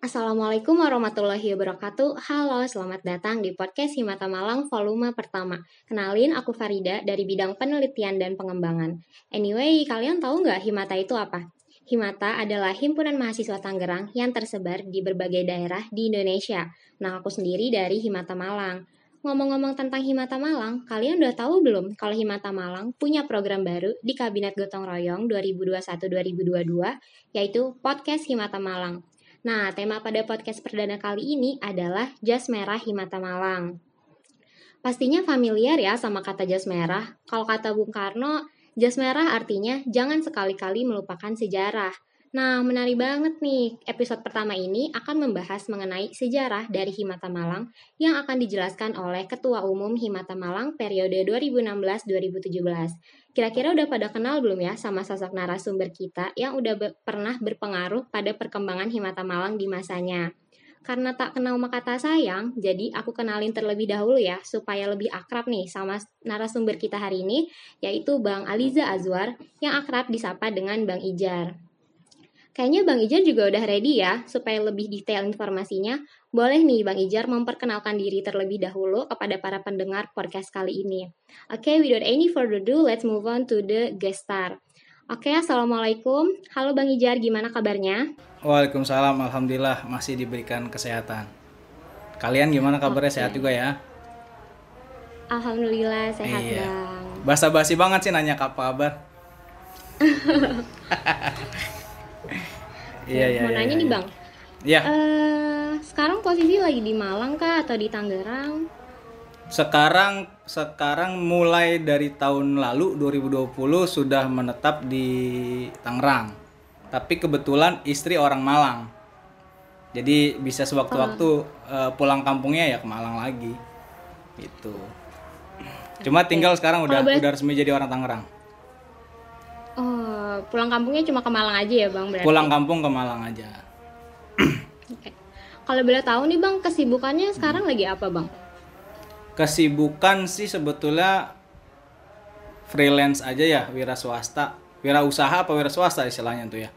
Assalamualaikum warahmatullahi wabarakatuh. Halo, selamat datang di podcast Himata Malang volume pertama. Kenalin, aku Farida dari bidang penelitian dan pengembangan. Anyway, kalian tahu nggak Himata itu apa? Himata adalah himpunan mahasiswa Tangerang yang tersebar di berbagai daerah di Indonesia. Nah, aku sendiri dari Himata Malang. Ngomong-ngomong tentang Himata Malang, kalian udah tahu belum kalau Himata Malang punya program baru di Kabinet Gotong Royong 2021-2022, yaitu Podcast Himata Malang. Nah, tema pada podcast perdana kali ini adalah jas merah Himata Malang. Pastinya familiar ya sama kata jas merah. Kalau kata Bung Karno, jas merah artinya jangan sekali-kali melupakan sejarah. Nah, menarik banget nih. Episode pertama ini akan membahas mengenai sejarah dari Himata Malang yang akan dijelaskan oleh Ketua Umum Himata Malang periode 2016-2017. Kira-kira udah pada kenal belum ya sama sosok narasumber kita yang udah be pernah berpengaruh pada perkembangan Himata Malang di masanya? Karena tak kenal maka kata sayang, jadi aku kenalin terlebih dahulu ya, supaya lebih akrab nih sama narasumber kita hari ini, yaitu Bang Aliza Azwar, yang akrab disapa dengan Bang Ijar. Kayaknya Bang Ijar juga udah ready ya, supaya lebih detail informasinya. Boleh nih Bang Ijar memperkenalkan diri terlebih dahulu kepada para pendengar podcast kali ini. Oke, okay, without any further ado, let's move on to the guest star. Oke, okay, Assalamualaikum. Halo Bang Ijar, gimana kabarnya? Waalaikumsalam, Alhamdulillah masih diberikan kesehatan. Kalian gimana kabarnya? Okay. Sehat juga ya? Alhamdulillah sehat iya. Bang. Basa-basi banget sih nanya apa kabar. Iya, iya, mau iya, nanya iya. nih bang. Iya. Uh, sekarang posisi lagi di Malang kah atau di Tangerang? Sekarang sekarang mulai dari tahun lalu 2020 sudah menetap di Tangerang. Tapi kebetulan istri orang Malang. Jadi bisa sewaktu-waktu uh, pulang kampungnya ya ke Malang lagi. Itu. Cuma tinggal sekarang udah udah resmi jadi orang Tangerang. Oh, pulang kampungnya cuma ke Malang aja ya, Bang berarti? Pulang kampung ke Malang aja. okay. Kalau boleh tahu nih, Bang, kesibukannya sekarang hmm. lagi apa, Bang? Kesibukan sih sebetulnya freelance aja ya, wira swasta. Wira usaha apa wira swasta istilahnya tuh ya.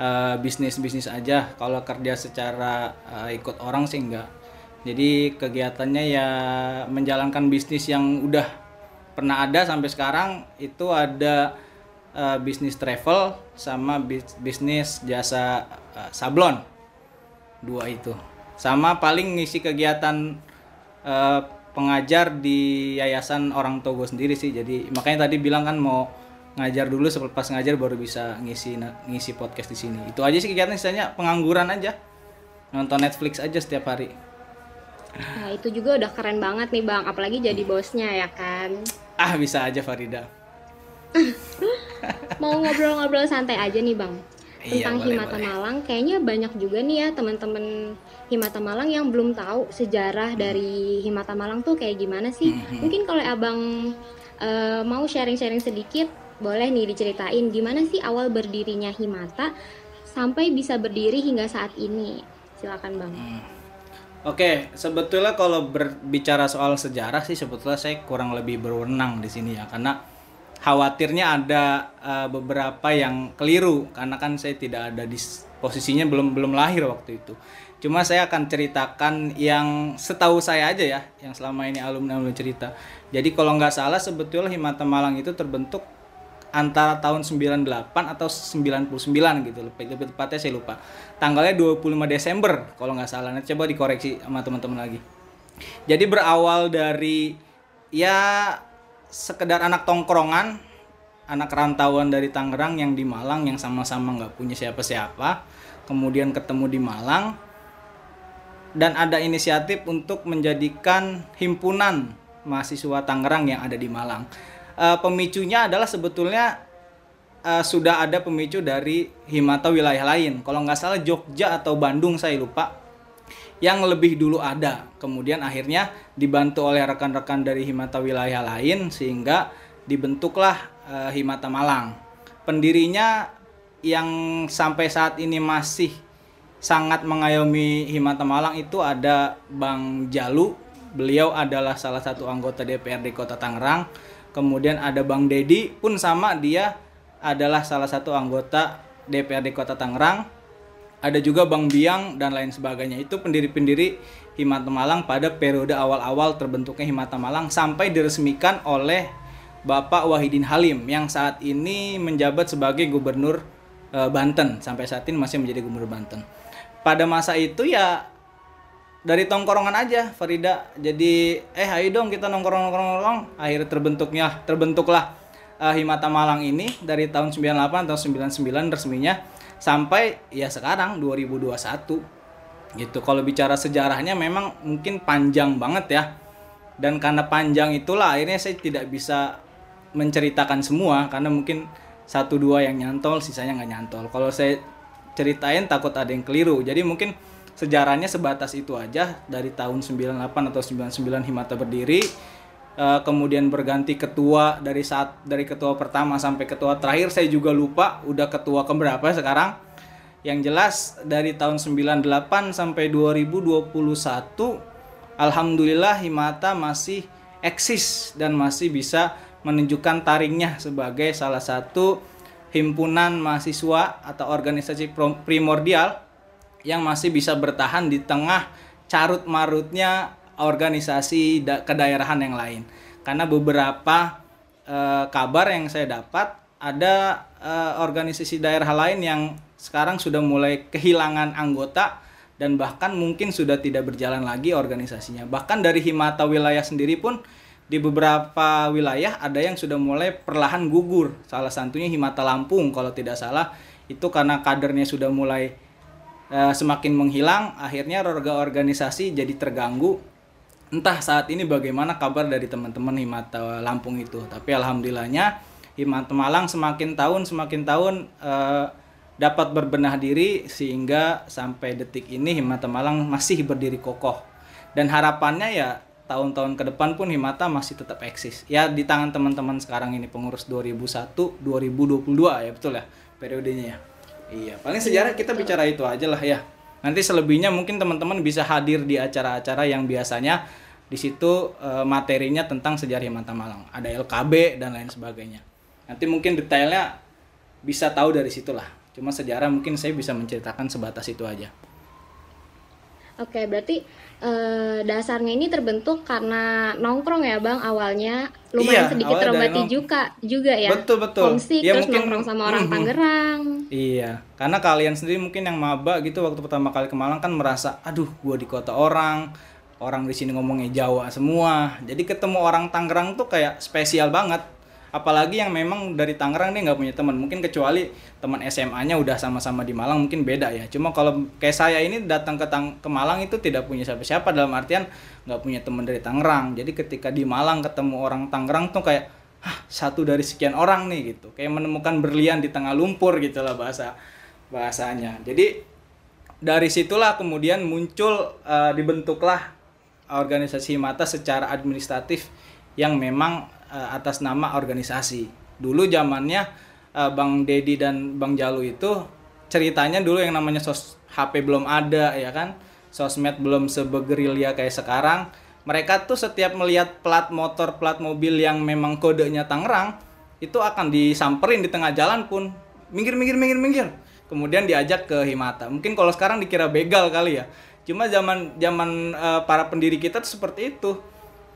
Uh, bisnis-bisnis aja. Kalau kerja secara uh, ikut orang sih enggak. Jadi kegiatannya ya menjalankan bisnis yang udah pernah ada sampai sekarang itu ada uh, bisnis travel sama bis, bisnis jasa uh, sablon. Dua itu. Sama paling ngisi kegiatan uh, pengajar di yayasan orang Togo sendiri sih. Jadi makanya tadi bilang kan mau ngajar dulu pas ngajar baru bisa ngisi ngisi podcast di sini. Itu aja sih kegiatan istilahnya pengangguran aja. Nonton Netflix aja setiap hari. Nah, itu juga udah keren banget nih Bang, apalagi jadi bosnya ya kan. Ah, bisa aja Farida. Mau ngobrol-ngobrol santai aja nih bang iya, tentang iya, boleh, Himata boleh. Malang. Kayaknya banyak juga nih ya teman-teman Himata Malang yang belum tahu sejarah hmm. dari Himata Malang tuh kayak gimana sih. Hmm. hmm. Mungkin kalau abang uh, mau sharing-sharing sedikit, boleh nih diceritain gimana sih awal berdirinya Himata sampai bisa berdiri hingga saat ini. Silakan bang. Hmm. Oke, sebetulnya kalau berbicara soal sejarah sih sebetulnya saya kurang lebih berwenang di sini ya, karena khawatirnya ada uh, beberapa yang keliru karena kan saya tidak ada di posisinya belum belum lahir waktu itu. Cuma saya akan ceritakan yang setahu saya aja ya, yang selama ini alumni alumni cerita. Jadi kalau nggak salah sebetulnya Himata Malang itu terbentuk antara tahun 98 atau 99 gitu lebih, lebih tepatnya saya lupa tanggalnya 25 Desember kalau nggak salah nanti coba dikoreksi sama teman-teman lagi jadi berawal dari ya sekedar anak tongkrongan anak rantauan dari Tangerang yang di Malang yang sama-sama nggak punya siapa-siapa kemudian ketemu di Malang dan ada inisiatif untuk menjadikan himpunan mahasiswa Tangerang yang ada di Malang. E, pemicunya adalah sebetulnya e, sudah ada pemicu dari himata wilayah lain. Kalau nggak salah Jogja atau Bandung saya lupa yang lebih dulu ada. Kemudian akhirnya dibantu oleh rekan-rekan dari Himata wilayah lain sehingga dibentuklah uh, Himata Malang. Pendirinya yang sampai saat ini masih sangat mengayomi Himata Malang itu ada Bang Jalu. Beliau adalah salah satu anggota DPRD Kota Tangerang. Kemudian ada Bang Dedi pun sama dia adalah salah satu anggota DPRD Kota Tangerang ada juga Bang Biang dan lain sebagainya. Itu pendiri-pendiri Himata Malang pada periode awal-awal terbentuknya Himata Malang sampai diresmikan oleh Bapak Wahidin Halim yang saat ini menjabat sebagai gubernur e, Banten sampai saat ini masih menjadi gubernur Banten. Pada masa itu ya dari tongkrongan aja Farida jadi eh ayo dong kita nongkrong nongkrong nongkrong akhirnya terbentuknya terbentuklah uh, Himata Malang ini dari tahun 98 atau 99 resminya sampai ya sekarang 2021 gitu. Kalau bicara sejarahnya memang mungkin panjang banget ya. Dan karena panjang itulah akhirnya saya tidak bisa menceritakan semua. Karena mungkin satu dua yang nyantol sisanya nggak nyantol. Kalau saya ceritain takut ada yang keliru. Jadi mungkin sejarahnya sebatas itu aja. Dari tahun 98 atau 99 Himata berdiri uh, kemudian berganti ketua dari saat dari ketua pertama sampai ketua terakhir saya juga lupa udah ketua keberapa sekarang. Yang jelas dari tahun 98 sampai 2021 Alhamdulillah Himata masih eksis dan masih bisa menunjukkan taringnya sebagai salah satu himpunan mahasiswa atau organisasi primordial yang masih bisa bertahan di tengah carut marutnya organisasi da kedaerahan yang lain. Karena beberapa e, kabar yang saya dapat ada e, organisasi daerah lain yang sekarang sudah mulai kehilangan anggota dan bahkan mungkin sudah tidak berjalan lagi organisasinya. Bahkan dari Himata wilayah sendiri pun di beberapa wilayah ada yang sudah mulai perlahan gugur. Salah satunya Himata Lampung kalau tidak salah itu karena kadernya sudah mulai uh, semakin menghilang, akhirnya roga organisasi jadi terganggu. Entah saat ini bagaimana kabar dari teman-teman Himata Lampung itu, tapi alhamdulillahnya Himata Malang semakin tahun semakin tahun uh, dapat berbenah diri sehingga sampai detik ini Himata Malang masih berdiri kokoh. Dan harapannya ya tahun-tahun ke depan pun Himata masih tetap eksis. Ya di tangan teman-teman sekarang ini pengurus 2001 2022 ya betul ya periodenya ya. Iya, paling sejarah kita bicara itu aja lah ya. Nanti selebihnya mungkin teman-teman bisa hadir di acara-acara yang biasanya di situ e, materinya tentang sejarah Himata Malang. Ada LKB dan lain sebagainya. Nanti mungkin detailnya bisa tahu dari situlah. Cuma sejarah mungkin saya bisa menceritakan sebatas itu aja. Oke, berarti uh, dasarnya ini terbentuk karena nongkrong ya bang awalnya. Lumayan iya, sedikit terobati juga juga ya. Betul betul. Homesick ya, terus mungkin, nongkrong sama orang mm, Tangerang. Iya karena kalian sendiri mungkin yang maba gitu waktu pertama kali ke Malang kan merasa aduh gua di kota orang orang di sini ngomongnya Jawa semua. Jadi ketemu orang Tangerang tuh kayak spesial banget apalagi yang memang dari Tangerang dia nggak punya teman. Mungkin kecuali teman SMA-nya udah sama-sama di Malang mungkin beda ya. Cuma kalau kayak saya ini datang ke Tang ke Malang itu tidak punya siapa-siapa dalam artian nggak punya teman dari Tangerang. Jadi ketika di Malang ketemu orang Tangerang tuh kayak Hah, satu dari sekian orang nih gitu. Kayak menemukan berlian di tengah lumpur gitu lah bahasa bahasanya. Jadi dari situlah kemudian muncul uh, dibentuklah organisasi mata secara administratif yang memang uh, atas nama organisasi. Dulu zamannya uh, Bang Dedi dan Bang Jalu itu ceritanya dulu yang namanya sos HP belum ada ya kan. Sosmed belum sebegerilya kayak sekarang. Mereka tuh setiap melihat plat motor, plat mobil yang memang kodenya Tangerang, itu akan disamperin di tengah jalan pun. Minggir, minggir, minggir, minggir. Kemudian diajak ke Himata. Mungkin kalau sekarang dikira begal kali ya. Cuma zaman zaman uh, para pendiri kita tuh seperti itu.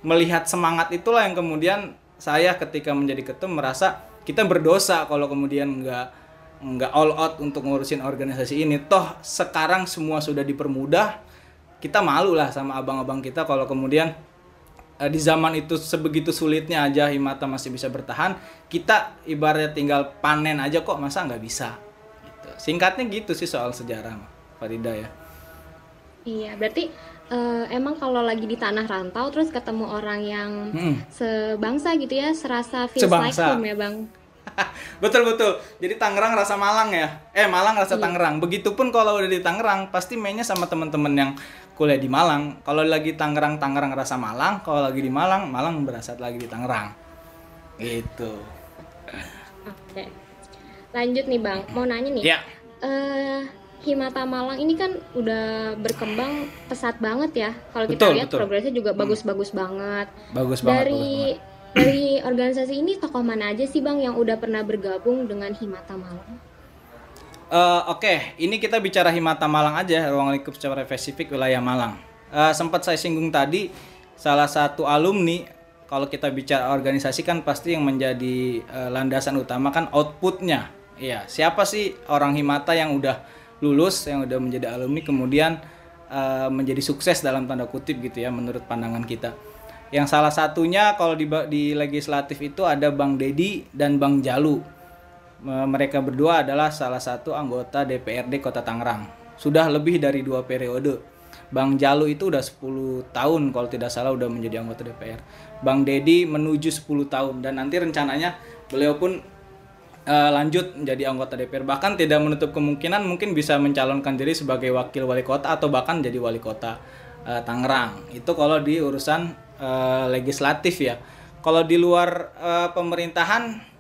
Melihat semangat itulah yang kemudian saya ketika menjadi ketum merasa kita berdosa kalau kemudian nggak nggak all out untuk ngurusin organisasi ini. Toh sekarang semua sudah dipermudah kita malu lah sama abang-abang kita kalau kemudian eh, di zaman itu sebegitu sulitnya aja Himata masih bisa bertahan kita ibaratnya tinggal panen aja kok masa nggak bisa? Gitu. singkatnya gitu sih soal sejarah Farida ya. Iya berarti uh, emang kalau lagi di tanah rantau terus ketemu orang yang hmm. sebangsa gitu ya serasa feels sebangsa. like home ya bang? Betul betul. Jadi Tangerang rasa Malang ya? Eh Malang rasa iya. Tangerang. Begitupun kalau udah di Tangerang pasti mainnya sama temen-temen yang kuliah di Malang. Kalau lagi Tangerang Tangerang rasa Malang. Kalau lagi di Malang Malang berasa lagi di Tangerang. Gitu. Oke. Lanjut nih bang. Mau nanya nih? Ya. uh, Himata Malang ini kan udah berkembang pesat banget ya. Kalau kita lihat betul. progresnya juga hmm. bagus-bagus hmm. banget. Bagus banget. Dari bagus banget. dari organisasi ini tokoh mana aja sih Bang yang udah pernah bergabung dengan Himata Malang? Uh, Oke, okay. ini kita bicara Himata Malang aja, ruang lingkup secara spesifik wilayah Malang. Uh, sempat saya singgung tadi, salah satu alumni, kalau kita bicara organisasi kan pasti yang menjadi uh, landasan utama kan outputnya. Iya, siapa sih orang Himata yang udah lulus, yang udah menjadi alumni, kemudian uh, menjadi sukses dalam tanda kutip gitu ya, menurut pandangan kita. Yang salah satunya kalau di, di legislatif itu ada Bang Dedi dan Bang Jalu mereka berdua adalah salah satu anggota DPRD Kota Tangerang. Sudah lebih dari dua periode. Bang Jalu itu udah 10 tahun kalau tidak salah udah menjadi anggota DPR. Bang Dedi menuju 10 tahun dan nanti rencananya beliau pun uh, lanjut menjadi anggota DPR. Bahkan tidak menutup kemungkinan mungkin bisa mencalonkan diri sebagai wakil wali kota atau bahkan jadi wali kota uh, Tangerang. Itu kalau di urusan uh, legislatif ya. Kalau di luar uh, pemerintahan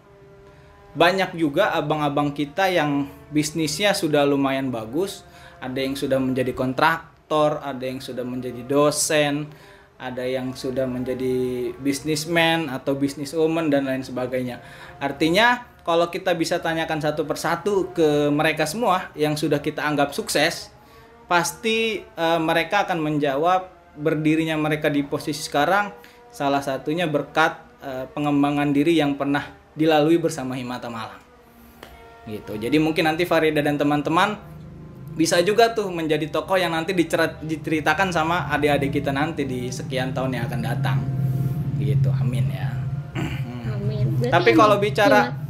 banyak juga abang-abang kita yang bisnisnya sudah lumayan bagus ada yang sudah menjadi kontraktor ada yang sudah menjadi dosen ada yang sudah menjadi bisnismen atau bisniswoman dan lain sebagainya artinya kalau kita bisa tanyakan satu persatu ke mereka semua yang sudah kita anggap sukses pasti uh, mereka akan menjawab berdirinya mereka di posisi sekarang salah satunya berkat uh, pengembangan diri yang pernah dilalui bersama Himata Malang. Gitu. Jadi mungkin nanti Farida dan teman-teman bisa juga tuh menjadi tokoh yang nanti diceritakan sama adik-adik kita nanti di sekian tahun yang akan datang. Gitu. Amin ya. Amin. Berarti Tapi kalau bicara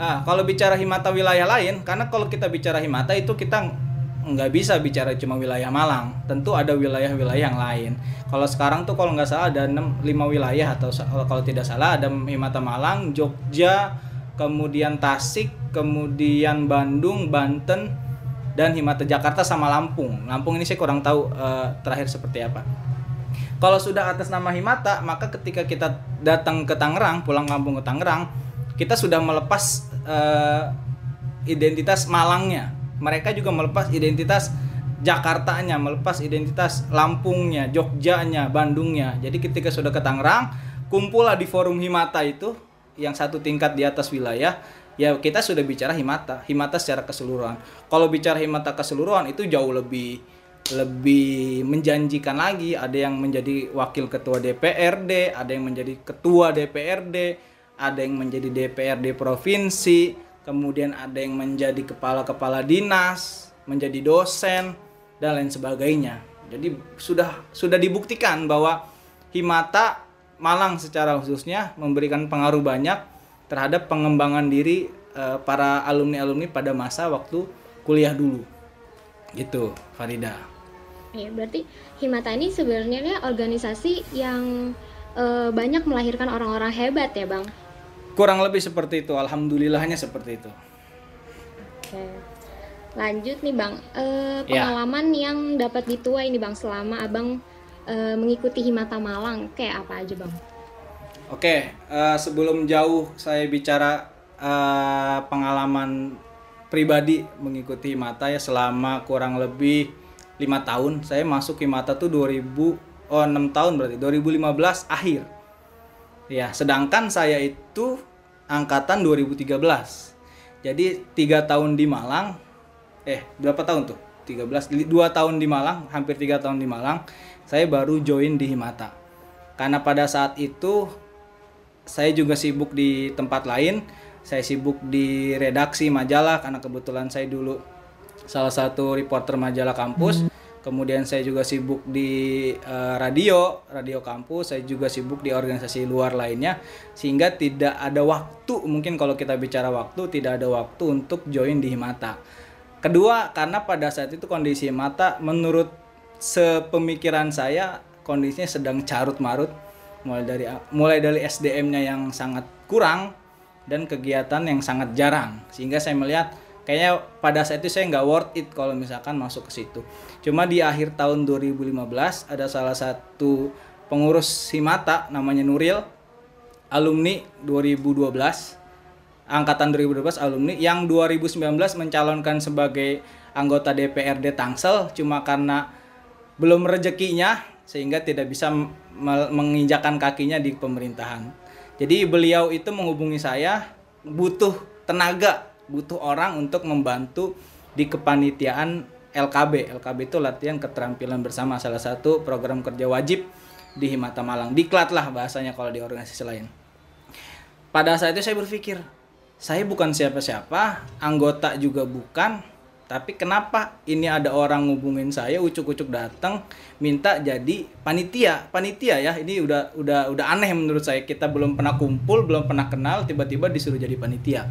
ah, kalau bicara Himata wilayah lain, karena kalau kita bicara Himata itu kita nggak bisa bicara cuma wilayah Malang. Tentu ada wilayah-wilayah yang lain. Kalau sekarang tuh kalau nggak salah ada 6, 5 wilayah atau kalau tidak salah ada Himata Malang Jogja kemudian Tasik kemudian Bandung Banten dan Himata Jakarta sama Lampung. Lampung ini saya kurang tahu uh, terakhir seperti apa. Kalau sudah atas nama Himata maka ketika kita datang ke Tangerang pulang kampung ke Tangerang kita sudah melepas uh, identitas Malangnya mereka juga melepas identitas Jakartanya, melepas identitas Lampungnya, Jogjanya, Bandungnya. Jadi ketika sudah ke Tangerang, kumpullah di forum Himata itu yang satu tingkat di atas wilayah, ya kita sudah bicara Himata, Himata secara keseluruhan. Kalau bicara Himata keseluruhan itu jauh lebih lebih menjanjikan lagi. Ada yang menjadi wakil ketua DPRD, ada yang menjadi ketua DPRD, ada yang menjadi DPRD provinsi, kemudian ada yang menjadi kepala-kepala dinas, menjadi dosen dan lain sebagainya. Jadi sudah sudah dibuktikan bahwa Himata Malang secara khususnya memberikan pengaruh banyak terhadap pengembangan diri e, para alumni-alumni pada masa waktu kuliah dulu. Gitu, Farida. Ya, berarti Himata ini sebenarnya organisasi yang e, banyak melahirkan orang-orang hebat ya, Bang kurang lebih seperti itu alhamdulillahnya seperti itu. Oke. Lanjut nih bang. E, pengalaman ya. yang dapat dituai nih bang selama abang e, mengikuti Himata Malang kayak apa aja bang? Oke uh, sebelum jauh saya bicara uh, pengalaman pribadi mengikuti Himata ya selama kurang lebih lima tahun. Saya masuk Himata tuh 2000 oh 6 tahun berarti 2015 akhir ya sedangkan saya itu angkatan 2013. Jadi tiga tahun di Malang, eh berapa tahun tuh? 13, dua tahun di Malang, hampir tiga tahun di Malang, saya baru join di Himata. Karena pada saat itu saya juga sibuk di tempat lain, saya sibuk di redaksi majalah karena kebetulan saya dulu salah satu reporter majalah kampus. Hmm kemudian saya juga sibuk di uh, radio radio kampus. Saya juga sibuk di organisasi luar lainnya. Sehingga tidak ada waktu mungkin kalau kita bicara waktu tidak ada waktu untuk join di Himata. Kedua karena pada saat itu kondisi Himata menurut sepemikiran saya kondisinya sedang carut marut mulai dari mulai dari SDM-nya yang sangat kurang dan kegiatan yang sangat jarang. Sehingga saya melihat kayaknya pada saat itu saya nggak worth it kalau misalkan masuk ke situ cuma di akhir tahun 2015 ada salah satu pengurus Himata namanya Nuril alumni 2012 angkatan 2012 alumni yang 2019 mencalonkan sebagai anggota DPRD Tangsel cuma karena belum rezekinya sehingga tidak bisa menginjakan kakinya di pemerintahan. Jadi beliau itu menghubungi saya butuh tenaga butuh orang untuk membantu di kepanitiaan LKB. LKB itu latihan keterampilan bersama salah satu program kerja wajib di Himata Malang. Diklat lah bahasanya kalau di organisasi lain. Pada saat itu saya berpikir, saya bukan siapa-siapa, anggota juga bukan, tapi kenapa ini ada orang ngubungin saya ucuk-ucuk datang minta jadi panitia panitia ya ini udah udah udah aneh menurut saya kita belum pernah kumpul belum pernah kenal tiba-tiba disuruh jadi panitia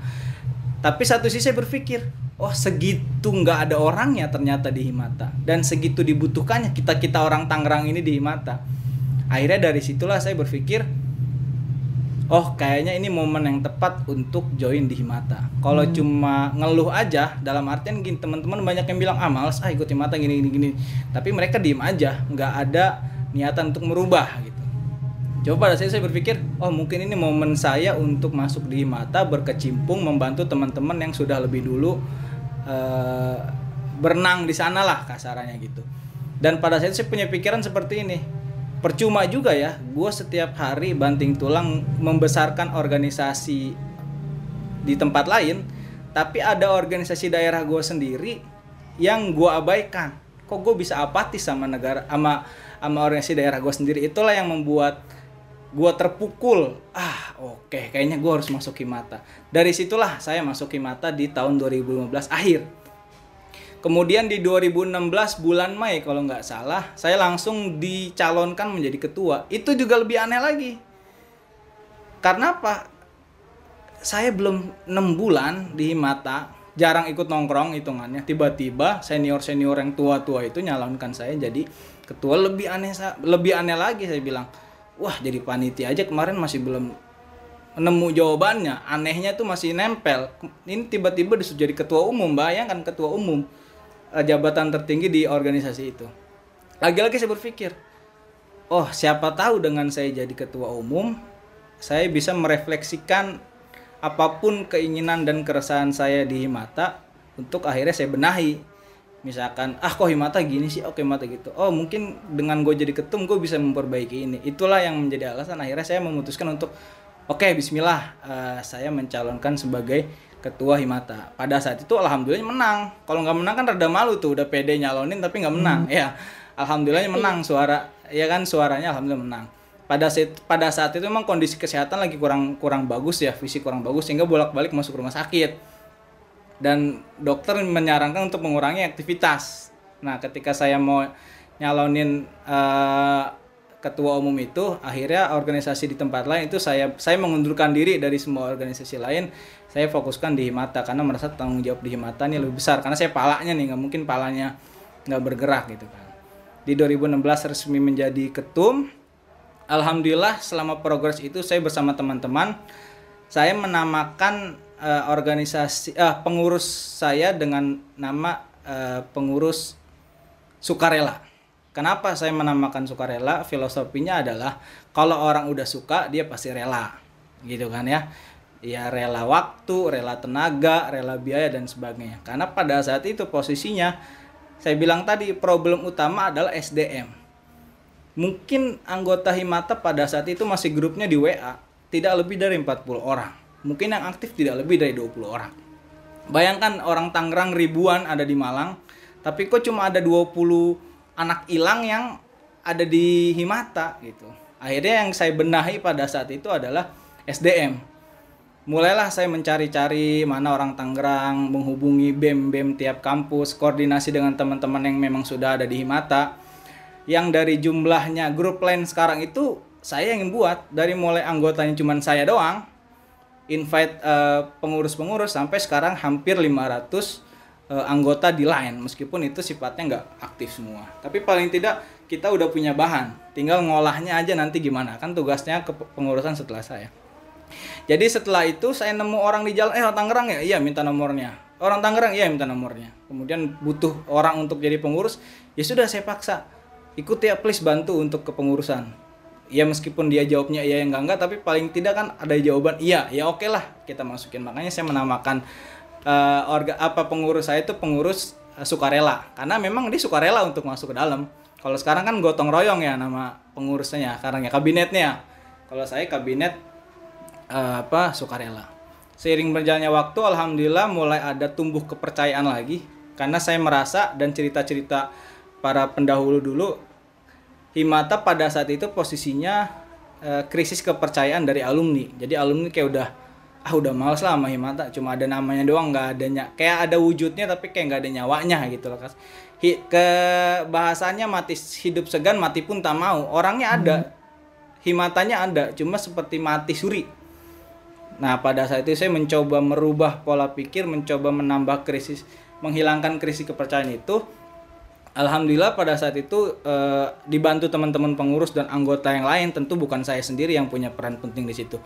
tapi satu sisi saya berpikir oh segitu nggak ada orangnya ternyata di Himata dan segitu dibutuhkannya kita kita orang Tangerang ini di Himata akhirnya dari situlah saya berpikir oh kayaknya ini momen yang tepat untuk join di Himata. Kalau hmm. cuma ngeluh aja, dalam artian gini teman-teman banyak yang bilang ah males ah ikut Himata gini gini gini. Tapi mereka diem aja, nggak ada niatan untuk merubah gitu. Coba pada saya, saya berpikir, oh mungkin ini momen saya untuk masuk di Himata, berkecimpung, membantu teman-teman yang sudah lebih dulu uh, berenang di sana lah kasarannya gitu. Dan pada saat saya punya pikiran seperti ini, percuma juga ya gue setiap hari banting tulang membesarkan organisasi di tempat lain tapi ada organisasi daerah gue sendiri yang gue abaikan kok gue bisa apatis sama negara sama sama organisasi daerah gue sendiri itulah yang membuat gue terpukul ah oke okay, kayaknya gue harus masuk Himata dari situlah saya masuk Himata di tahun 2015 akhir Kemudian di 2016 bulan Mei kalau nggak salah, saya langsung dicalonkan menjadi ketua. Itu juga lebih aneh lagi. Karena apa? Saya belum 6 bulan di mata, jarang ikut nongkrong hitungannya. Tiba-tiba senior-senior yang tua-tua itu nyalonkan saya jadi ketua. Lebih aneh lebih aneh lagi saya bilang. Wah, jadi panitia aja kemarin masih belum nemu jawabannya. Anehnya tuh masih nempel. Ini tiba-tiba disuruh jadi ketua umum. Bayangkan ketua umum uh, jabatan tertinggi di organisasi itu. Lagi-lagi saya berpikir, oh siapa tahu dengan saya jadi ketua umum, saya bisa merefleksikan apa pun keinginan dan keresahan saya di Himata untuk akhirnya saya benahi. Misalkan, ah kok Himata gini sih, oke Himata gitu. Oh mungkin dengan gue jadi ketum gue bisa memperbaiki ini. Itulah yang menjadi alasan akhirnya saya memutuskan untuk, oke okay, Bismillah, uh, saya mencalonkan sebagai ketua Himata. Pada saat itu alhamdulillah menang. Kalau nggak menang kan rada malu tuh, udah pede nyalonin tapi nggak menang. Hmm. Ya, alhamdulillahnya menang suara. Ya kan suaranya alhamdulillah menang. Pada saat pada saat itu memang kondisi kesehatan lagi kurang kurang bagus ya, fisik kurang bagus sehingga bolak-balik masuk rumah sakit. Dan dokter menyarankan untuk mengurangi aktivitas. Nah, ketika saya mau nyalonin uh, ketua umum itu akhirnya organisasi di tempat lain itu saya saya mengundurkan diri dari semua organisasi lain. Saya fokuskan di Himata karena merasa tanggung jawab di Himata ini lebih besar. Karena saya palanya nih nggak mungkin palanya nggak bergerak gitu kan. Di 2016 resmi menjadi ketum. Alhamdulillah selama progres itu saya bersama teman-teman saya menamakan uh, organisasi uh, pengurus saya dengan nama uh, pengurus sukarela Kenapa saya menamakan sukarela? Filosofinya adalah kalau orang udah suka dia pasti rela. Gitu kan ya. Ya rela waktu, rela tenaga, rela biaya dan sebagainya. Karena pada saat itu posisinya saya bilang tadi problem utama adalah SDM. Mungkin anggota Himata pada saat itu masih grupnya di WA tidak lebih dari 40 orang. Mungkin yang aktif tidak lebih dari 20 orang. Bayangkan orang Tangerang ribuan ada di Malang, tapi kok cuma ada 20 anak hilang yang ada di Himata gitu. Akhirnya yang saya benahi pada saat itu adalah SDM. Mulailah saya mencari-cari mana orang Tangerang, menghubungi BEM-BEM tiap kampus, koordinasi dengan teman-teman yang memang sudah ada di Himata. Yang dari jumlahnya grup lain sekarang itu saya yang buat dari mulai anggotanya cuma saya doang invite uh, pengurus-pengurus sampai sekarang hampir 500 uh, anggota di line. Meskipun itu sifatnya nggak aktif semua. Tapi paling tidak kita udah punya bahan. Tinggal ngolahnya aja nanti gimana. Kan tugasnya ke pengurusan setelah saya. Jadi setelah itu saya nemu orang di jalan eh orang Tangerang ya? Iya minta nomornya. Orang Tangerang iya minta nomornya. Kemudian butuh orang untuk jadi pengurus ya sudah saya paksa. Ikut ya please bantu untuk kepengurusan ya meskipun dia jawabnya iya yang enggak enggak tapi paling tidak kan ada jawaban iya ya oke okay lah kita masukin. Makanya saya menamakan uh, orga apa pengurus saya itu pengurus uh, sukarela. Karena memang dia sukarela untuk masuk ke dalam. Kalau sekarang kan gotong royong ya nama pengurusnya karena ya kabinetnya. Kalau saya kabinet uh, apa sukarela. Seiring berjalannya waktu alhamdulillah mulai ada tumbuh kepercayaan lagi. Karena saya merasa dan cerita-cerita para pendahulu dulu Himata pada saat itu posisinya uh, krisis kepercayaan dari alumni. Jadi alumni kayak udah ah udah males lah sama Himata cuma ada namanya doang nggak adanya kayak ada wujudnya tapi kayak nggak ada nyawanya gitu loh kas. Ke bahasanya mati hidup segan mati pun tak mau. Orangnya ada. Hmm. himatanya ada cuma seperti mati suri. Nah pada saat itu saya mencoba merubah pola pikir mencoba menambah krisis menghilangkan krisis kepercayaan itu Alhamdulillah pada saat itu e, dibantu teman-teman pengurus dan anggota yang lain tentu bukan saya sendiri yang punya peran penting di situ.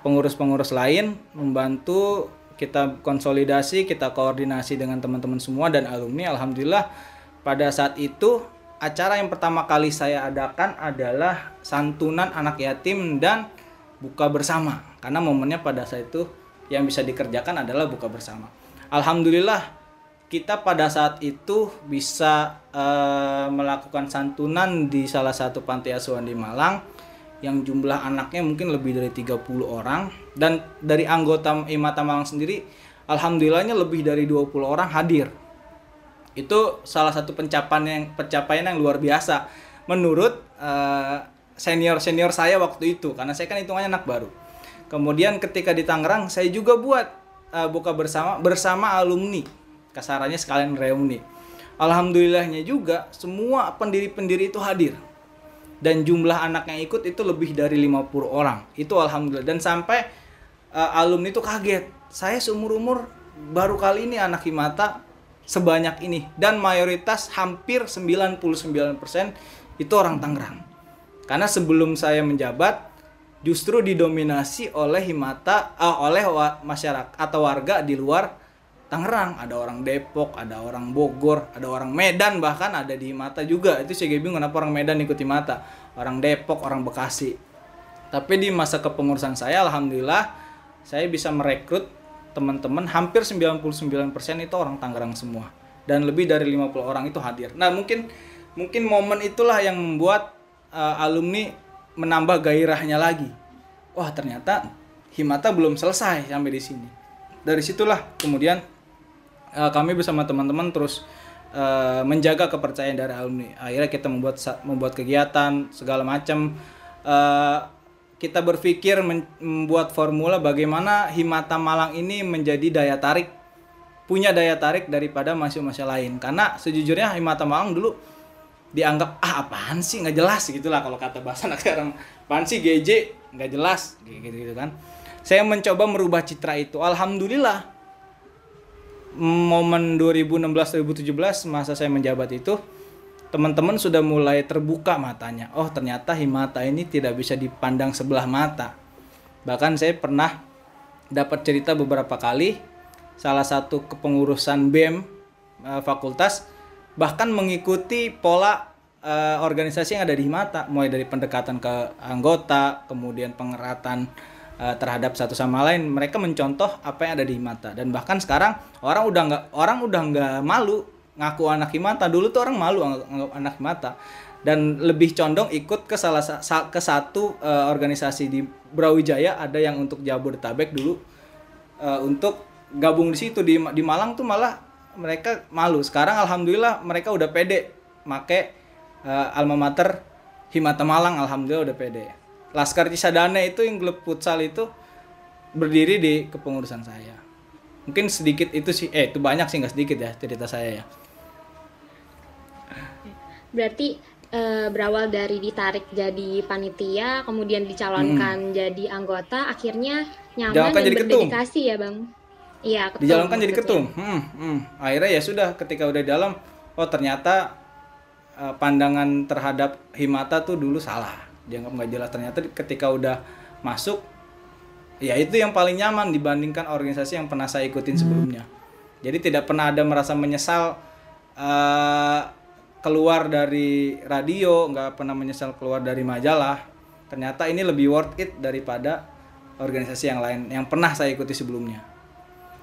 Pengurus-pengurus lain membantu kita konsolidasi kita koordinasi dengan teman-teman semua dan alumni. Alhamdulillah pada saat itu acara yang pertama kali saya adakan adalah santunan anak yatim dan buka bersama. Karena momennya pada saat itu yang bisa dikerjakan adalah buka bersama. Alhamdulillah kita pada saat itu bisa uh, melakukan santunan di salah satu panti asuhan di Malang yang jumlah anaknya mungkin lebih dari 30 orang. Dan dari anggota Imata Malang sendiri alhamdulillahnya lebih dari 20 orang hadir. Itu salah satu pencapaian yang pencapaian yang luar biasa. Menurut uh, eh, senior senior saya waktu itu karena saya kan hitungannya anak baru. Kemudian ketika di Tangerang saya juga buat uh, buka bersama bersama alumni kasarannya sekalian reuni. Alhamdulillahnya juga semua pendiri-pendiri itu hadir. Dan jumlah anak yang ikut itu lebih dari 50 orang. Itu alhamdulillah. Dan sampai uh, alumni itu kaget. Saya seumur umur baru kali ini anak himata sebanyak ini. Dan mayoritas hampir 99% itu orang Tangerang. Karena sebelum saya menjabat justru didominasi oleh himata uh, oleh masyarakat atau warga di luar Tangerang, ada orang Depok, ada orang Bogor, ada orang Medan bahkan ada di Mata juga. Itu saya bingung kenapa orang Medan ikuti Mata, orang Depok, orang Bekasi. Tapi di masa kepengurusan saya alhamdulillah saya bisa merekrut teman-teman hampir 99% itu orang Tangerang semua dan lebih dari 50 orang itu hadir. Nah, mungkin mungkin momen itulah yang membuat uh, alumni menambah gairahnya lagi. Wah, ternyata Himata belum selesai sampai di sini. Dari situlah kemudian uh, kami bersama teman-teman terus uh, menjaga kepercayaan dari alumni. Akhirnya kita membuat membuat kegiatan segala macam. Uh, kita berpikir membuat formula bagaimana Himata Malang ini menjadi daya tarik punya daya tarik daripada mahasiswa-mahasiswa lain. Karena sejujurnya Himata Malang dulu dianggap ah apaan sih? Nggak jelas. Gitulah kalau kata bahasa anak sekarang. Apaan sih? GJ nggak jelas. Gitu gitu kan. Saya mencoba merubah citra itu. Alhamdulillah momen 2016 2017 masa saya menjabat itu teman-teman sudah mulai terbuka matanya. Oh, ternyata Himata ini tidak bisa dipandang sebelah mata. Bahkan saya pernah dapat cerita beberapa kali salah satu kepengurusan BEM uh, fakultas bahkan mengikuti pola uh, organisasi yang ada di Himata, mulai dari pendekatan ke anggota, kemudian pengeratan uh, terhadap satu sama lain. Mereka mencontoh apa yang ada di Himata dan bahkan sekarang orang udah nggak orang udah nggak malu ngaku anak Himata. Dulu tuh orang malu anggap anak Himata. Dan lebih condong ikut ke salah ke satu uh, organisasi di Brawijaya. Ada yang untuk Jabodetabek dulu uh, untuk gabung di situ. Di di Malang tuh malah mereka malu. Sekarang alhamdulillah mereka udah pede make uh, alma mater Himata Malang. Alhamdulillah udah pede Laskar Cisadane itu yang klub futsal itu berdiri di kepengurusan saya mungkin sedikit itu sih eh itu banyak sih nggak sedikit ya cerita saya ya berarti e, berawal dari ditarik jadi panitia kemudian dicalonkan hmm. jadi anggota akhirnya nyaman Jalankan dan jadi berdedikasi ketum. ya bang iya ketum, dijalankan jadi ketum hmm, hmm. akhirnya ya sudah ketika udah di dalam oh ternyata e, pandangan terhadap himata tuh dulu salah dianggap nggak jelas. Ternyata ketika udah masuk ya itu yang paling nyaman dibandingkan organisasi yang pernah saya ikutin hmm. sebelumnya. Jadi tidak pernah ada merasa menyesal uh, keluar dari radio nggak pernah menyesal keluar dari majalah. Ternyata ini lebih worth it daripada organisasi yang lain yang pernah saya ikuti sebelumnya.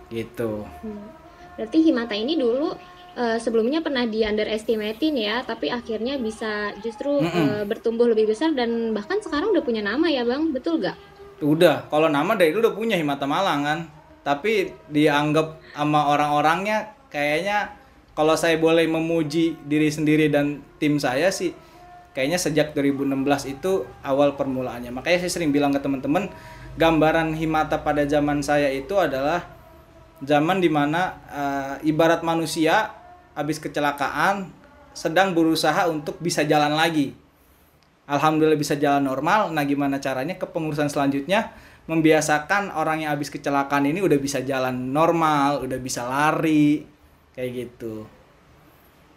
Gitu. Hmm. berarti Himata ini dulu uh, sebelumnya pernah di underestimatein ya tapi akhirnya bisa justru mm -mm. Uh, bertumbuh lebih besar dan bahkan sekarang udah punya nama ya bang betul gak? Udah kalau nama dari dulu udah punya Himata Malang kan tapi dianggap sama orang-orangnya kayaknya kalau saya boleh memuji diri sendiri dan tim saya sih kayaknya sejak 2016 itu awal permulaannya makanya saya sering bilang ke teman-teman gambaran himata pada zaman saya itu adalah zaman di mana uh, ibarat manusia habis kecelakaan sedang berusaha untuk bisa jalan lagi Alhamdulillah bisa jalan normal. Nah, gimana caranya kepengurusan selanjutnya membiasakan orang yang habis kecelakaan ini udah bisa jalan normal, udah bisa lari, kayak gitu.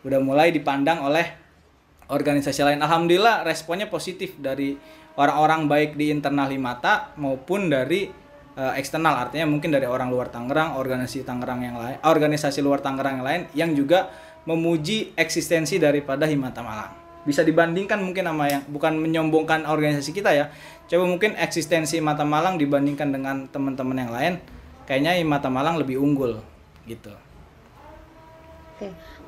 Udah mulai dipandang oleh organisasi lain. Alhamdulillah responnya positif dari orang-orang baik di internal Himata maupun dari uh, eksternal artinya mungkin dari orang luar Tangerang, organisasi Tangerang yang lain, organisasi luar Tangerang yang lain yang juga memuji eksistensi daripada Himata Malang. Bisa dibandingkan mungkin sama yang bukan menyombongkan organisasi kita ya coba mungkin eksistensi Mata Malang dibandingkan dengan teman-teman yang lain kayaknya Mata Malang lebih unggul gitu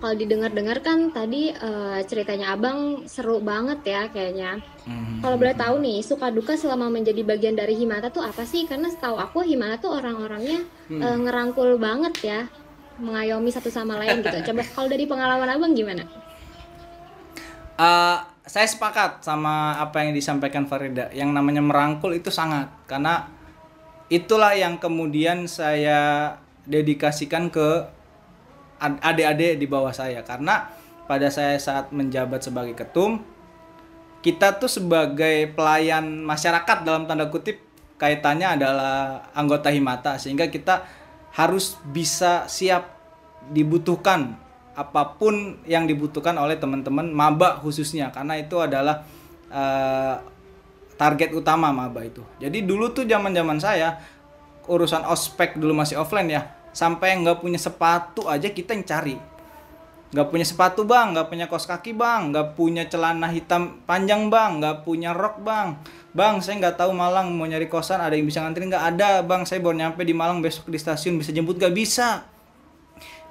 kalau didengar-dengar kan tadi uh, ceritanya Abang seru banget ya kayaknya. Mm-hmm. Kalau boleh tahu nih, suka duka selama menjadi bagian dari Himata tuh apa sih? Karena setahu aku Himata tuh orang-orangnya mm. uh, ngerangkul banget ya, mengayomi satu sama lain gitu. Coba kalau dari pengalaman Abang gimana? Uh, saya sepakat sama apa yang disampaikan Farida. Yang namanya merangkul itu sangat karena itulah yang kemudian saya dedikasikan ke adik-adik di bawah saya. Karena pada saya saat menjabat sebagai ketum kita tuh sebagai pelayan masyarakat dalam tanda kutip kaitannya adalah anggota himata. Sehingga kita harus bisa siap dibutuhkan apa pun yang dibutuhkan oleh teman-teman maba khususnya. Karena itu adalah uh, target utama maba itu. Jadi dulu tuh zaman-zaman saya urusan ospek dulu masih offline ya sampai nggak punya sepatu aja kita yang cari. Nggak punya sepatu bang. Nggak punya kos kaki bang. Nggak punya celana hitam panjang bang. Nggak punya rok bang. Bang saya nggak tahu Malang mau nyari kosan ada yang bisa nganterin nggak? Ada bang. Saya baru nyampe di Malang besok di stasiun bisa jemput gak bisa.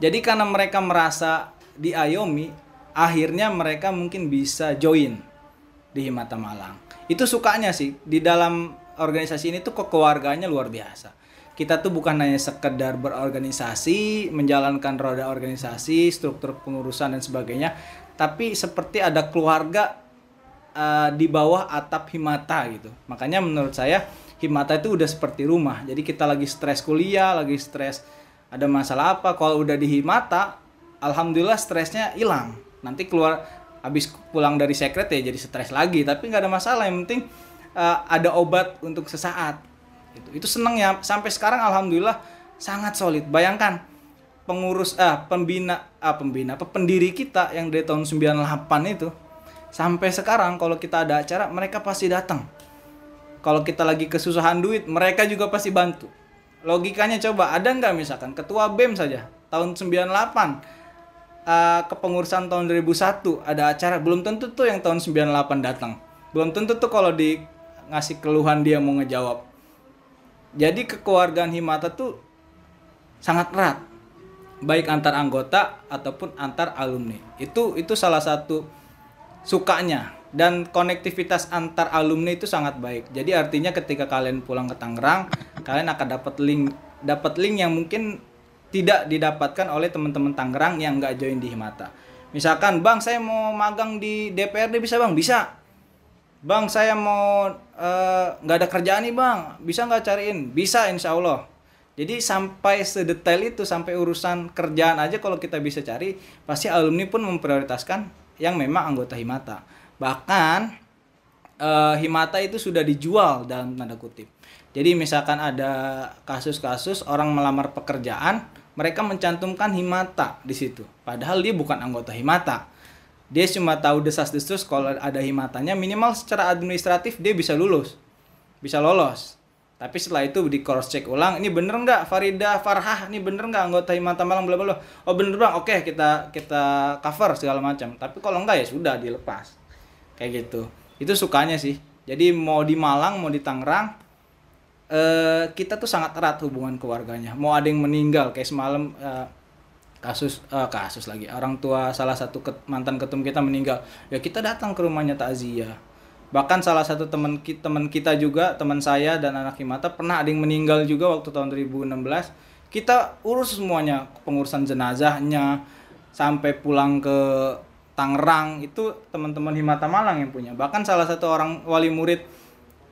Jadi karena mereka merasa diayomi, akhirnya mereka mungkin bisa join di Himata Malang. Itu sukanya sih. Di dalam organisasi ini tuh kekeluarganya luar biasa. Kita tuh bukan hanya sekedar berorganisasi, menjalankan roda organisasi, struktur pengurusan dan sebagainya, tapi seperti ada keluarga uh, di bawah atap Himata gitu. Makanya menurut saya Himata itu udah seperti rumah. Jadi kita lagi stres kuliah, lagi stres ada masalah apa kalau udah di himata alhamdulillah stresnya hilang nanti keluar habis pulang dari sekret ya jadi stres lagi tapi nggak ada masalah yang penting uh, ada obat untuk sesaat itu itu seneng ya. Sampai sekarang alhamdulillah sangat solid. Bayangkan pengurus ah pembina ah pembina pendiri kita yang dari tahun 98 itu sampai sekarang kalau kita ada acara mereka pasti datang. Kalau kita lagi kesusahan duit mereka juga pasti bantu. Logikanya coba ada nggak misalkan ketua BEM saja tahun 98 uh, eh, kepengurusan tahun 2001 ada acara belum tentu tuh yang tahun 98 datang. Belum tentu tuh kalau di ngasih keluhan dia mau ngejawab jadi kekeluargaan Himata tuh sangat erat baik antar anggota ataupun antar alumni itu itu salah satu sukanya dan konektivitas antar alumni itu sangat baik jadi artinya ketika kalian pulang ke Tangerang kalian akan dapat link dapat link yang mungkin tidak didapatkan oleh teman-teman Tangerang yang nggak join di Himata. Misalkan, Bang, saya mau magang di DPRD bisa, Bang? Bisa. Bang, saya mau eh, nggak uh, ada kerjaan nih, Bang. Bisa nggak cariin? Bisa, insya Allah. Jadi sampai sedetail itu, sampai urusan kerjaan aja kalau kita bisa cari, pasti alumni pun memprioritaskan yang memang anggota Himata. Bahkan uh, Himata itu sudah dijual dalam tanda kutip. Jadi misalkan ada kasus-kasus orang melamar pekerjaan, mereka mencantumkan himata di situ. Padahal dia bukan anggota himata. Dia cuma tahu desas-desus kalau ada himatanya minimal secara administratif dia bisa lulus. Bisa lolos. Tapi setelah itu di cross check ulang, ini bener nggak Farida Farhah, ini bener nggak anggota Himata Malang bla bla Oh bener bang, oke kita kita cover segala macam. Tapi kalau enggak ya sudah dilepas. Kayak gitu. Itu sukanya sih. Jadi mau di Malang mau di Tangerang, uh, kita tuh sangat erat hubungan keluarganya. Mau ada yang meninggal kayak semalam uh, kasus uh, kasus lagi. Orang tua salah satu ket, mantan ketum kita meninggal. Ya kita datang ke rumahnya takziah bahkan salah satu teman kita teman kita juga teman saya dan anak himata pernah ada yang meninggal juga waktu tahun 2016 kita urus semuanya pengurusan jenazahnya sampai pulang ke Tangerang. Itu teman-teman Himata Malang yang punya. Bahkan salah satu orang wali murid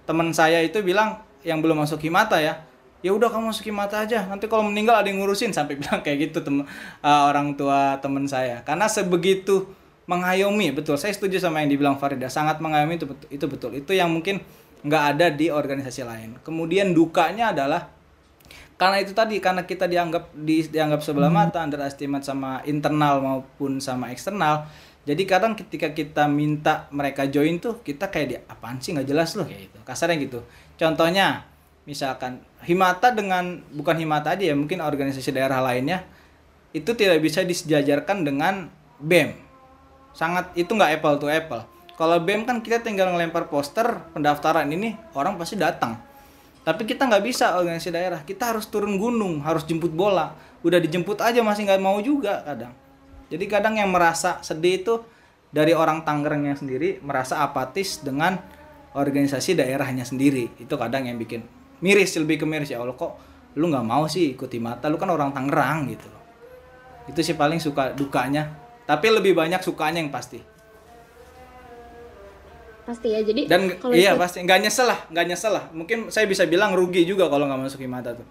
teman saya itu bilang yang belum masuk Himata ya, ya udah kamu masuk Himata aja. Nanti kalau meninggal ada yang ngurusin sampai bilang kayak gitu temen uh, orang tua teman saya. Karena sebegitu mengayomi, betul. Saya setuju sama yang dibilang Farida, sangat mengayomi itu betul. Itu betul. Itu yang mungkin nggak ada di organisasi lain. Kemudian dukanya adalah karena itu tadi karena kita dianggap di, dianggap sebelah mata underestimate sama internal maupun sama eksternal jadi kadang ketika kita minta mereka join tuh kita kayak di apaan sih nggak jelas loh kayak gitu kasarnya gitu contohnya misalkan himata dengan bukan himata aja ya mungkin organisasi daerah lainnya itu tidak bisa disejajarkan dengan bem sangat itu nggak apple to apple. Kalau bem kan kita tinggal ngelempar poster pendaftaran ini orang pasti datang. Tapi kita nggak bisa organisasi daerah. Kita harus turun gunung harus jemput bola. Udah dijemput aja masih nggak mau juga kadang. Jadi kadang yang merasa sedih itu dari orang Tangerangnya sendiri merasa apatis dengan organisasi daerahnya sendiri. Itu kadang yang bikin miris lebih ke miris. Ya Allah kok lu nggak mau sih ikuti mata? Lu kan orang Tangerang gitu. Loh itu sih paling suka dukanya. Tapi lebih banyak sukanya yang pasti. Pasti ya jadi dan kalau iya ikut- pasti. Nggak nyesel lah nggak nyesel lah. Mungkin saya bisa bilang rugi juga kalau nggak masuk himata tuh.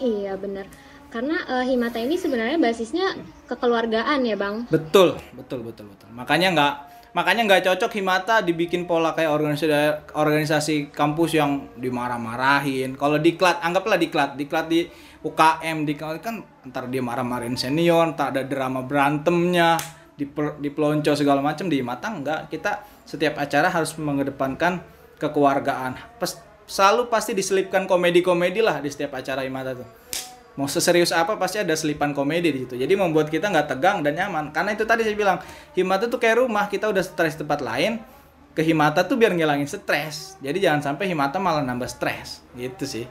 Iya benar karena eh, himata ini sebenarnya basisnya kekeluargaan ya bang. Betul betul betul betul. Makanya nggak makanya nggak cocok himata dibikin pola kayak organisasi organisasi kampus yang dimarah-marahin. Kalau diklat anggaplah diklat. Diklat di UKM di kan ntar dia marah-marahin senior ntar ada drama berantemnya di dipelonco segala macam di himata enggak kita setiap acara harus mengedepankan kekeluargaan. Pes- selalu pasti diselipkan komedi-komedi lah di setiap acara himata tuh mau seserius apa pasti ada selipan komedi di situ. Jadi membuat kita nggak tegang dan nyaman. Karena itu tadi saya bilang, Himata tuh kayak rumah, kita udah stres tempat lain, ke Himata tuh biar ngilangin stres. Jadi jangan sampai Himata malah nambah stres. Gitu sih.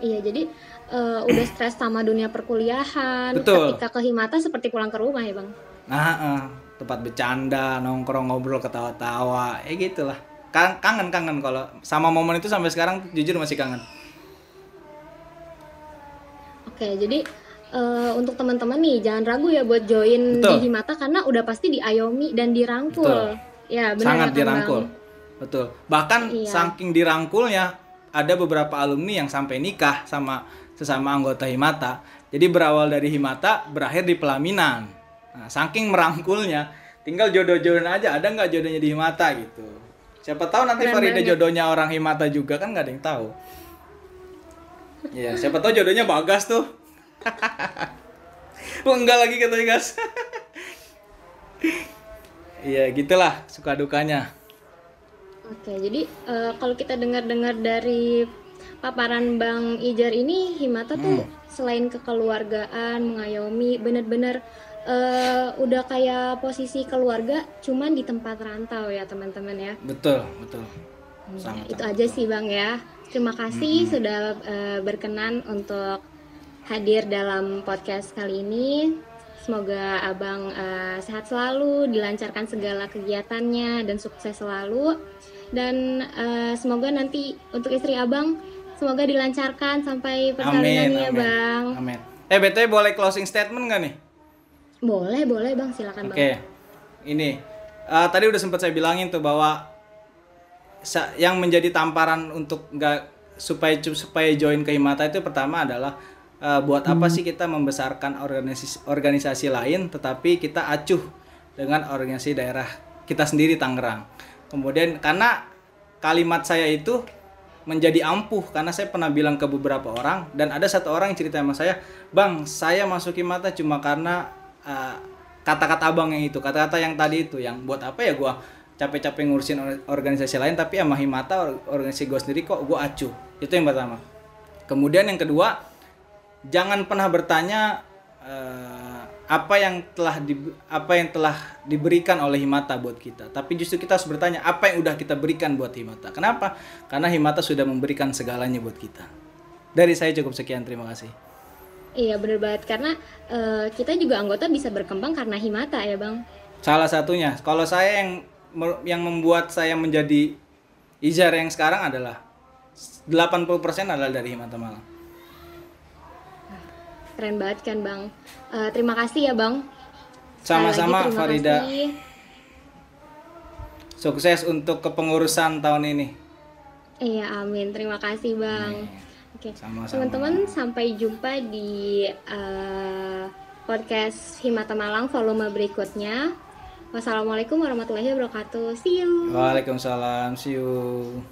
iya jadi eh, udah stres sama dunia perkuliahan Betul. ketika ke himata seperti pulang ke rumah ya bang Nah, eh, tempat bercanda, nongkrong ngobrol ketawa-tawa, ya gitulah. Kan- Kangen kangen kalau sama momen itu sampai sekarang jujur masih kangen. Oke, jadi eh, untuk teman-teman nih jangan ragu ya buat join Betul. di Himata karena udah pasti diayomi dan dirangkul. Betul. Ya, benar sangat ya, dirangkul. Bang? Betul. Bahkan Iya. saking dirangkulnya ada beberapa alumni yang sampai nikah sama sesama anggota Himata. Jadi berawal dari Himata berakhir di pelaminan. Nah, saking merangkulnya, tinggal jodoh-jodohin aja ada nggak jodohnya di Himata gitu. Siapa tahu nanti Keren Farida banget. jodohnya orang Himata juga kan nggak ada yang tahu. Iya, siapa tahu jodohnya Bagas tuh. Oh, enggak lagi katanya gas. Iya, gitulah suka dukanya. Oke, jadi eh, kalau kita dengar-dengar dari paparan Bang Ijar ini Himata tuh Hmm. selain kekeluargaan, mengayomi, bener-bener eh, udah kayak posisi keluarga cuman di tempat rantau ya teman-teman ya. Betul, betul. Ya, Sangat, itu sangat aja sih Bang ya. Terima kasih sudah eh, berkenan untuk hadir dalam podcast kali ini. Semoga Abang eh, sehat selalu, dilancarkan segala kegiatannya dan sukses selalu. Dan eh, semoga nanti untuk istri Abang semoga dilancarkan sampai persalinan Amin, ya amin. Bang. Amin. Eh, BTW boleh closing statement nggak nih? Boleh, boleh Bang, silakan Oke. Bang. Ini eh, tadi udah sempat saya bilangin tuh bahwa yang menjadi tamparan untuk nggak supaya supaya join ke Himata itu pertama adalah eh, buat apa sih kita membesarkan organisasi organisasi lain tetapi kita acuh dengan organisasi daerah kita sendiri Tangerang. Kemudian karena kalimat saya itu menjadi ampuh karena saya pernah bilang ke beberapa orang dan ada satu orang yang cerita sama saya, "Bang, saya masukin mata cuma karena eh, kata-kata abang yang itu, kata-kata yang tadi itu yang buat apa ya gua capek-capek ngurusin or- organisasi lain tapi sama Himata or- organisasi gue sendiri kok gue acuh. Itu yang pertama. Kemudian yang kedua, jangan pernah bertanya eh, apa yang telah di, apa yang telah diberikan oleh Himata buat kita. Tapi justru kita harus bertanya apa yang udah kita berikan buat Himata. Kenapa? Karena Himata sudah memberikan segalanya buat kita. Dari saya cukup sekian, terima kasih. Iya bener banget karena eh, kita juga anggota bisa berkembang karena Himata ya Bang. Salah satunya, kalau saya yang yang membuat saya menjadi Izar yang sekarang adalah 80% adalah dari Himata Malang. keren banget kan bang. Eh, terima kasih ya bang. Sama-sama Farida. kasih. Sukses untuk kepengurusan tahun ini. Iya amin. Terima kasih bang. Oke. Sama-sama. Teman-teman sampai jumpa di eh, podcast Himata Malang volume berikutnya. Wassalamualaikum warahmatullahi wabarakatuh. See you. Waalaikumsalam. See you.